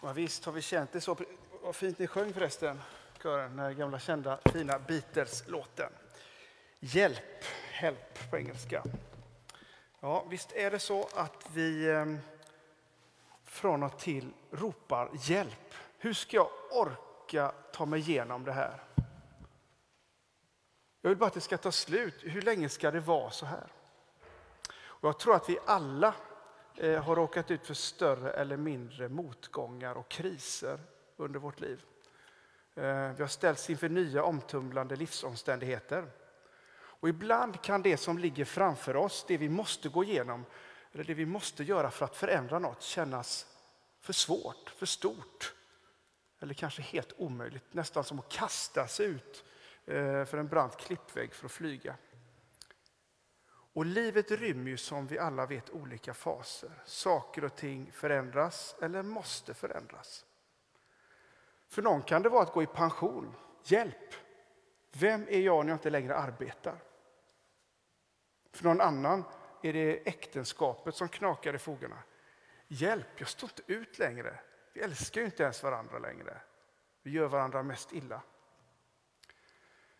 Ja, visst har vi känt det så. Vad fint ni sjöng förresten, kören, den här gamla kända fina Beatles-låten. Hjälp, help på engelska. Ja, visst är det så att vi ehm, från och till ropar hjälp. Hur ska jag orka ta mig igenom det här? Jag vill bara att det ska ta slut. Hur länge ska det vara så här? Och jag tror att vi alla Eh, har råkat ut för större eller mindre motgångar och kriser under vårt liv. Eh, vi har ställts inför nya omtumlande livsomständigheter. Och ibland kan det som ligger framför oss, det vi måste gå igenom, eller det vi måste göra för att förändra något, kännas för svårt, för stort. Eller kanske helt omöjligt, nästan som att kasta sig ut eh, för en brant klippvägg för att flyga. Och livet rymmer ju som vi alla vet olika faser. Saker och ting förändras eller måste förändras. För någon kan det vara att gå i pension. Hjälp! Vem är jag när jag inte längre arbetar? För någon annan är det äktenskapet som knakar i fogarna. Hjälp, jag står inte ut längre. Vi älskar ju inte ens varandra längre. Vi gör varandra mest illa.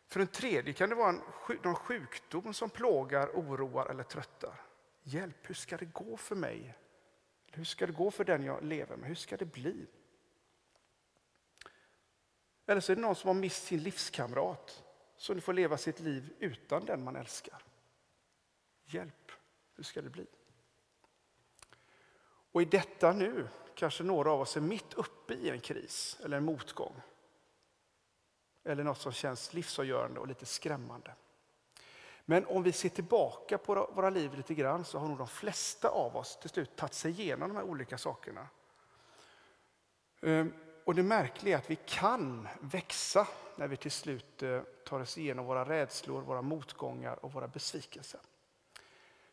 För en tredje kan det vara en, någon sjukdom som plågar, oroar eller tröttar. Hjälp, hur ska det gå för mig? Hur ska det gå för den jag lever med? Hur ska det bli? Eller så är det någon som har mist sin livskamrat så nu får leva sitt liv utan den man älskar. Hjälp, hur ska det bli? Och i detta nu kanske några av oss är mitt uppe i en kris eller en motgång. Eller något som känns livsavgörande och lite skrämmande. Men om vi ser tillbaka på våra liv lite grann så har nog de flesta av oss till slut tagit sig igenom de här olika sakerna. Ehm, och det märkliga är att vi kan växa när vi till slut eh, tar oss igenom våra rädslor, våra motgångar och våra besvikelser.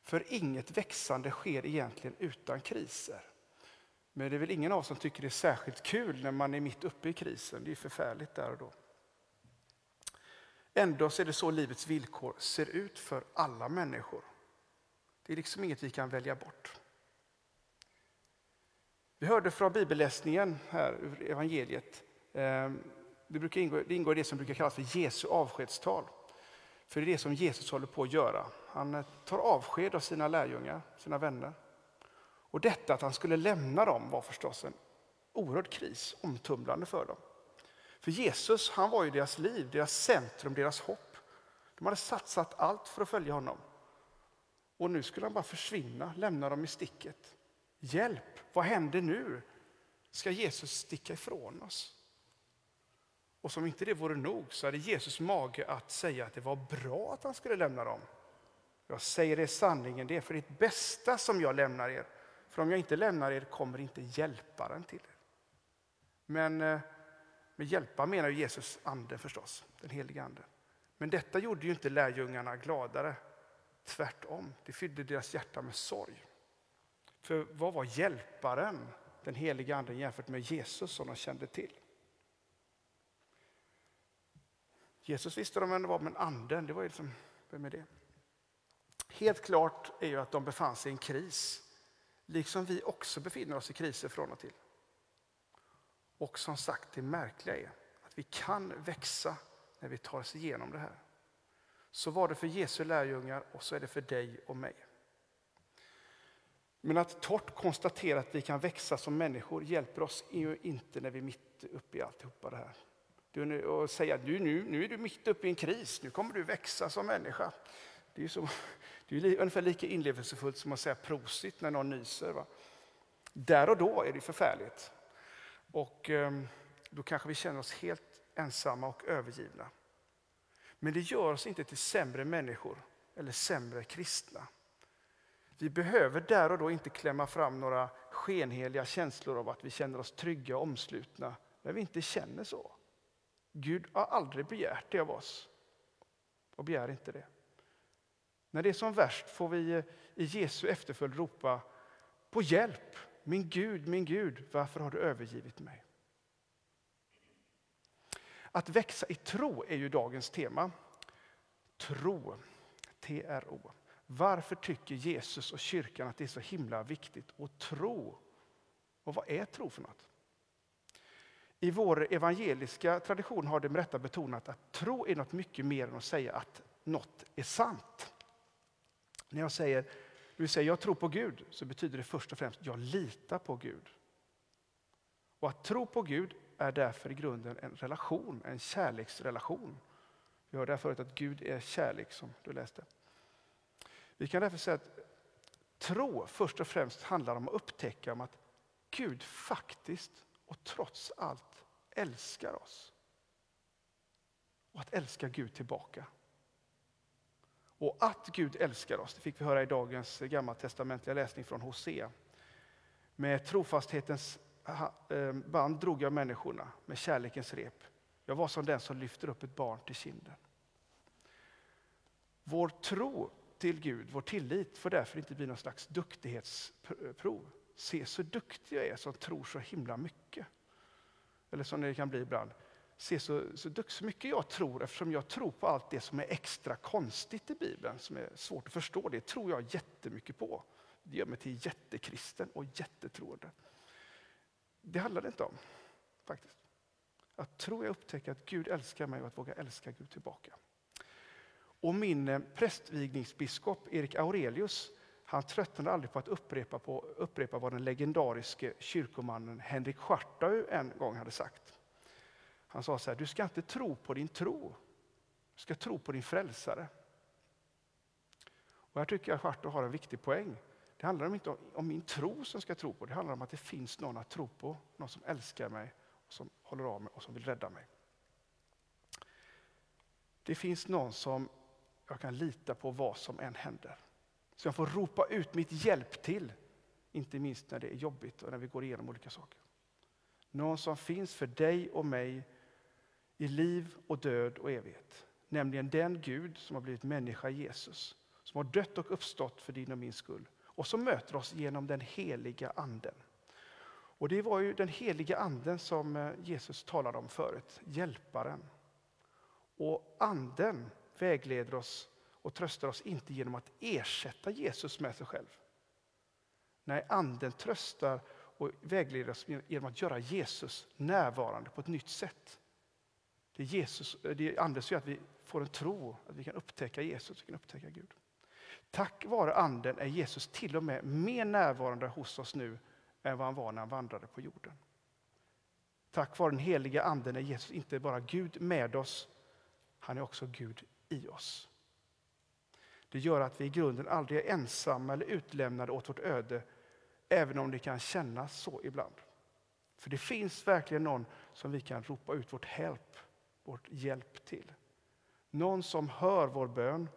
För inget växande sker egentligen utan kriser. Men det är väl ingen av oss som tycker det är särskilt kul när man är mitt uppe i krisen. Det är förfärligt där och då. Ändå är det så livets villkor ser ut för alla människor. Det är liksom inget vi kan välja bort. Vi hörde från bibelläsningen här ur evangeliet. Ehm, det, brukar ingå, det ingår i det som brukar kallas för Jesu avskedstal. För det är det som Jesus håller på att göra. Han eh, tar avsked av sina lärjungar, sina vänner. Och detta att han skulle lämna dem var förstås en oerhörd kris, omtumlande för dem. För Jesus han var ju deras liv, deras centrum, deras hopp. De hade satsat allt för att följa honom. Och nu skulle han bara försvinna, lämna dem i sticket. Hjälp, vad händer nu? Ska Jesus sticka ifrån oss? Och som inte det vore nog så hade Jesus mage att säga att det var bra att han skulle lämna dem. Jag säger er sanningen, det är för ditt bästa som jag lämnar er. För om jag inte lämnar er kommer inte hjälparen till er. Men eh, med hjälpa menar Jesus ande förstås, den heliga ande. Men detta gjorde ju inte lärjungarna gladare. Tvärtom, det fyllde deras hjärta med sorg. För vad var hjälparen, den heliga anden jämfört med Jesus som de kände till? Jesus visste de vem det var, men anden, det var ju liksom, vem är det? Helt klart är ju att de befann sig i en kris, liksom vi också befinner oss i kriser från och till. Och som sagt, det märkliga är att vi kan växa när vi tar oss igenom det här. Så var det för Jesu lärjungar och så är det för dig och mig. Men att torrt konstatera att vi kan växa som människor hjälper oss ju inte när vi är mitt uppe i alltihopa det här. Du, och säga att nu, nu är du mitt uppe i en kris, nu kommer du växa som människa. Det är, så, det är ungefär lika inlevelsefullt som att säga prosit när någon nyser. Va? Där och då är det förfärligt. Och ehm, då kanske vi känner oss helt ensamma och övergivna. Men det gör oss inte till sämre människor eller sämre kristna. Vi behöver där och då inte klämma fram några skenheliga känslor av att vi känner oss trygga och omslutna när vi inte känner så. Gud har aldrig begärt det av oss och begär inte det. När det är som värst får vi eh, i Jesu efterföljd ropa på hjälp. Min Gud, min Gud, varför har du övergivit mig? Att växa i tro är ju dagens tema. Tro, T-R-O. Varför tycker Jesus och kyrkan att det är så himla viktigt att tro? Och vad är tro för något? I vår evangeliska tradition har det med rätta betonat att tro är något mycket mer än att säga att något är sant. När jag säger, du säger jag tror på Gud så betyder det först och främst jag litar på Gud. Och att tro på Gud är därför i grunden en relation, en kärleksrelation. Vi hörde här förut att Gud är kärlek som du läste. Vi kan därför säga att tro först och främst handlar om att upptäcka om att Gud faktiskt och trots allt älskar oss. Och att älska Gud tillbaka. Och att Gud älskar oss, det fick vi höra i dagens gammaltestamentliga läsning från Hosea. Med trofasthetens eh, band drog jag människorna, med kärlekens rep. Jag var som den som lyfter upp ett barn till kinden. Vår tro till Gud, vår tillit, får därför inte bli någon slags duktighetsprov. Se så duktig jag är som tror så himla mycket. Eller som det kan bli ibland. Se så, så, så mycket jag tror eftersom jag tror på allt det som är extra konstigt i Bibeln, som är svårt att förstå. Det tror jag jättemycket på. Det gör mig till jättekristen och jättetroende. Det handlar det inte om, faktiskt. Att tro jag upptäcker att Gud älskar mig och att våga älska Gud tillbaka. Och min eh, prästvigningsbiskop Erik Aurelius han tröttnade aldrig på att upprepa, på, upprepa vad den legendariske kyrkomannen Henrik Schartau en gång hade sagt. Han sa så här, du ska inte tro på din tro, du ska tro på din frälsare. Och här tycker jag Schartau har en viktig poäng. Det handlar inte om min tro som ska tro på, det handlar om att det finns någon att tro på, någon som älskar mig, som håller av mig och som vill rädda mig. Det finns någon som jag kan lita på vad som än händer. Så jag får ropa ut mitt hjälp till, inte minst när det är jobbigt och när vi går igenom olika saker. Någon som finns för dig och mig i liv och död och evighet. Nämligen den Gud som har blivit människa, Jesus, som har dött och uppstått för din och min skull och som möter oss genom den heliga anden. Och Det var ju den heliga anden som eh, Jesus talade om förut, hjälparen. Och anden vägleder oss och tröstar oss inte genom att ersätta Jesus med sig själv. Nej, anden tröstar och vägleder oss genom att göra Jesus närvarande på ett nytt sätt. Det är, Jesus, det är anden som gör att vi får en tro, att vi kan upptäcka Jesus, vi kan upptäcka Gud. Tack vare anden är Jesus till och med mer närvarande hos oss nu än vad han var när han vandrade på jorden. Tack vare den heliga anden är Jesus inte bara Gud med oss, han är också Gud i oss. Det gör att vi i grunden aldrig är ensamma eller utlämnade åt vårt öde, även om det kan kännas så ibland. För det finns verkligen någon som vi kan ropa ut vårt help, vår hjälp till. Någon som hör vår bön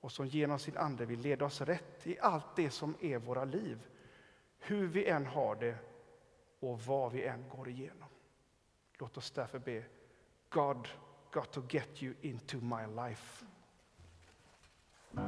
och som genom sin ande vill leda oss rätt i allt det som är våra liv. Hur vi än har det och vad vi än går igenom. Låt oss därför be God got to get you into my life.